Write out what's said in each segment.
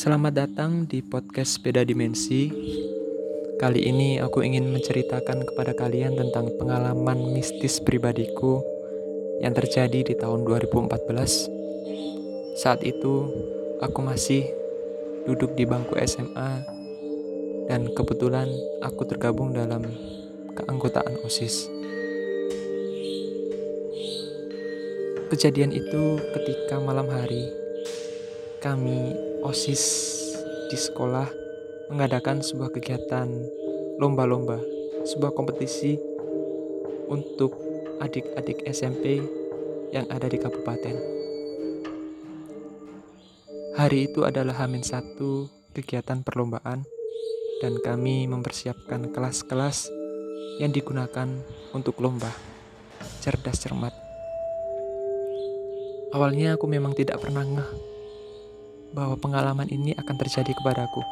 Selamat datang di podcast Beda Dimensi. Kali ini aku ingin menceritakan kepada kalian tentang pengalaman mistis pribadiku yang terjadi di tahun 2014. Saat itu aku masih duduk di bangku SMA dan kebetulan aku tergabung dalam keanggotaan OSIS. Kejadian itu ketika malam hari kami OSIS di sekolah mengadakan sebuah kegiatan lomba-lomba, sebuah kompetisi untuk adik-adik SMP yang ada di kabupaten. Hari itu adalah Hamin satu kegiatan perlombaan dan kami mempersiapkan kelas-kelas yang digunakan untuk lomba cerdas cermat. Awalnya aku memang tidak pernah ngeh bahwa pengalaman ini akan terjadi kepadaku.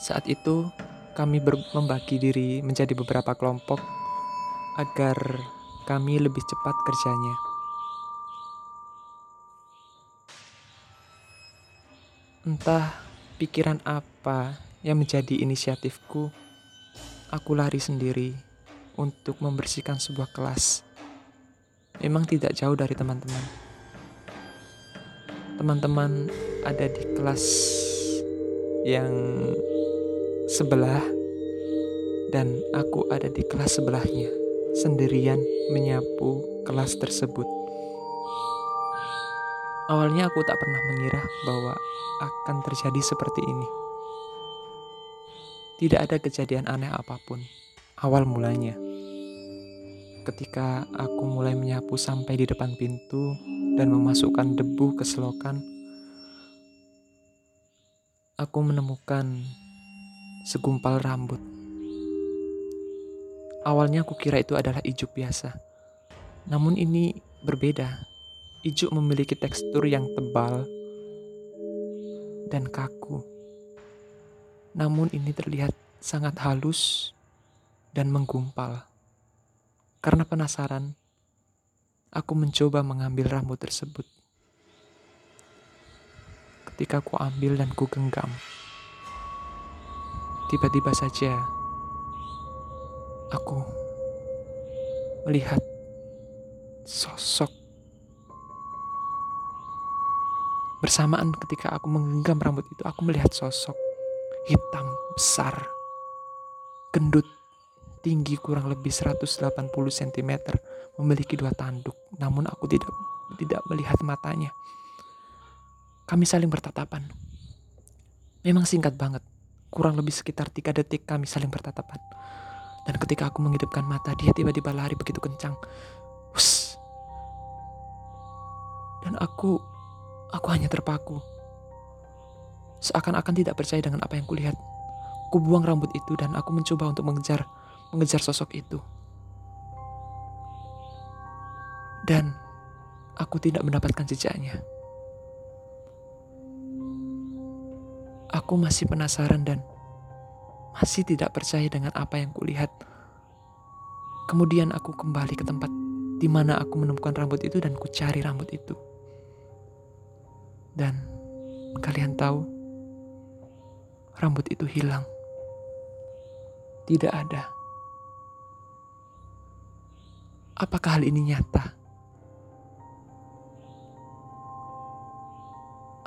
Saat itu, kami membagi diri menjadi beberapa kelompok agar kami lebih cepat kerjanya. Entah pikiran apa yang menjadi inisiatifku, aku lari sendiri untuk membersihkan sebuah kelas. Memang tidak jauh dari teman-teman teman-teman ada di kelas yang sebelah dan aku ada di kelas sebelahnya sendirian menyapu kelas tersebut. Awalnya aku tak pernah mengira bahwa akan terjadi seperti ini. Tidak ada kejadian aneh apa pun awal mulanya. Ketika aku mulai menyapu sampai di depan pintu, dan memasukkan debu ke selokan, aku menemukan segumpal rambut. Awalnya aku kira itu adalah ijuk biasa. Namun ini berbeda. Ijuk memiliki tekstur yang tebal dan kaku. Namun ini terlihat sangat halus dan menggumpal. Karena penasaran, Aku mencoba mengambil rambut tersebut. Ketika ku ambil dan ku genggam, tiba-tiba saja aku melihat sosok bersamaan ketika aku menggenggam rambut itu aku melihat sosok hitam besar gendut tinggi kurang lebih 180 cm memiliki dua tanduk, namun aku tidak tidak melihat matanya. Kami saling bertatapan. Memang singkat banget, kurang lebih sekitar tiga detik kami saling bertatapan. Dan ketika aku menghidupkan mata, dia tiba-tiba lari begitu kencang. Hus. Dan aku, aku hanya terpaku. Seakan-akan tidak percaya dengan apa yang kulihat. Ku buang rambut itu dan aku mencoba untuk mengejar, mengejar sosok itu. Dan aku tidak mendapatkan jejaknya. Aku masih penasaran dan masih tidak percaya dengan apa yang kulihat. Kemudian aku kembali ke tempat di mana aku menemukan rambut itu dan ku cari rambut itu. Dan kalian tahu, rambut itu hilang. Tidak ada. Apakah hal ini nyata?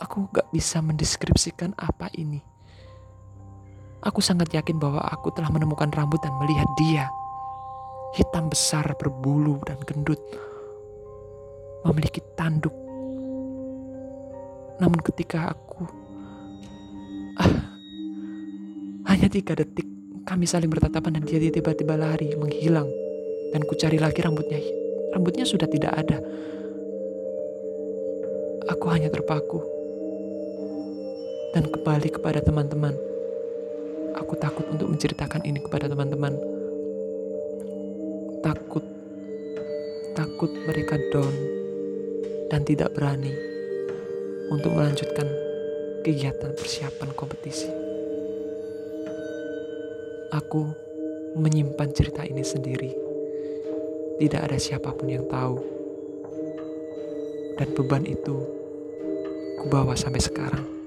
Aku gak bisa mendeskripsikan apa ini. Aku sangat yakin bahwa aku telah menemukan rambut dan melihat dia. Hitam besar, berbulu, dan gendut. Memiliki tanduk. Namun ketika aku... Ah, hanya tiga detik kami saling bertatapan dan dia tiba-tiba lari, menghilang. Dan ku cari lagi rambutnya. Rambutnya sudah tidak ada. Aku hanya terpaku dan kembali kepada teman-teman. Aku takut untuk menceritakan ini kepada teman-teman. Takut, takut mereka down dan tidak berani untuk melanjutkan kegiatan persiapan kompetisi. Aku menyimpan cerita ini sendiri. Tidak ada siapa pun yang tahu. Dan beban itu kubawa sampai sekarang.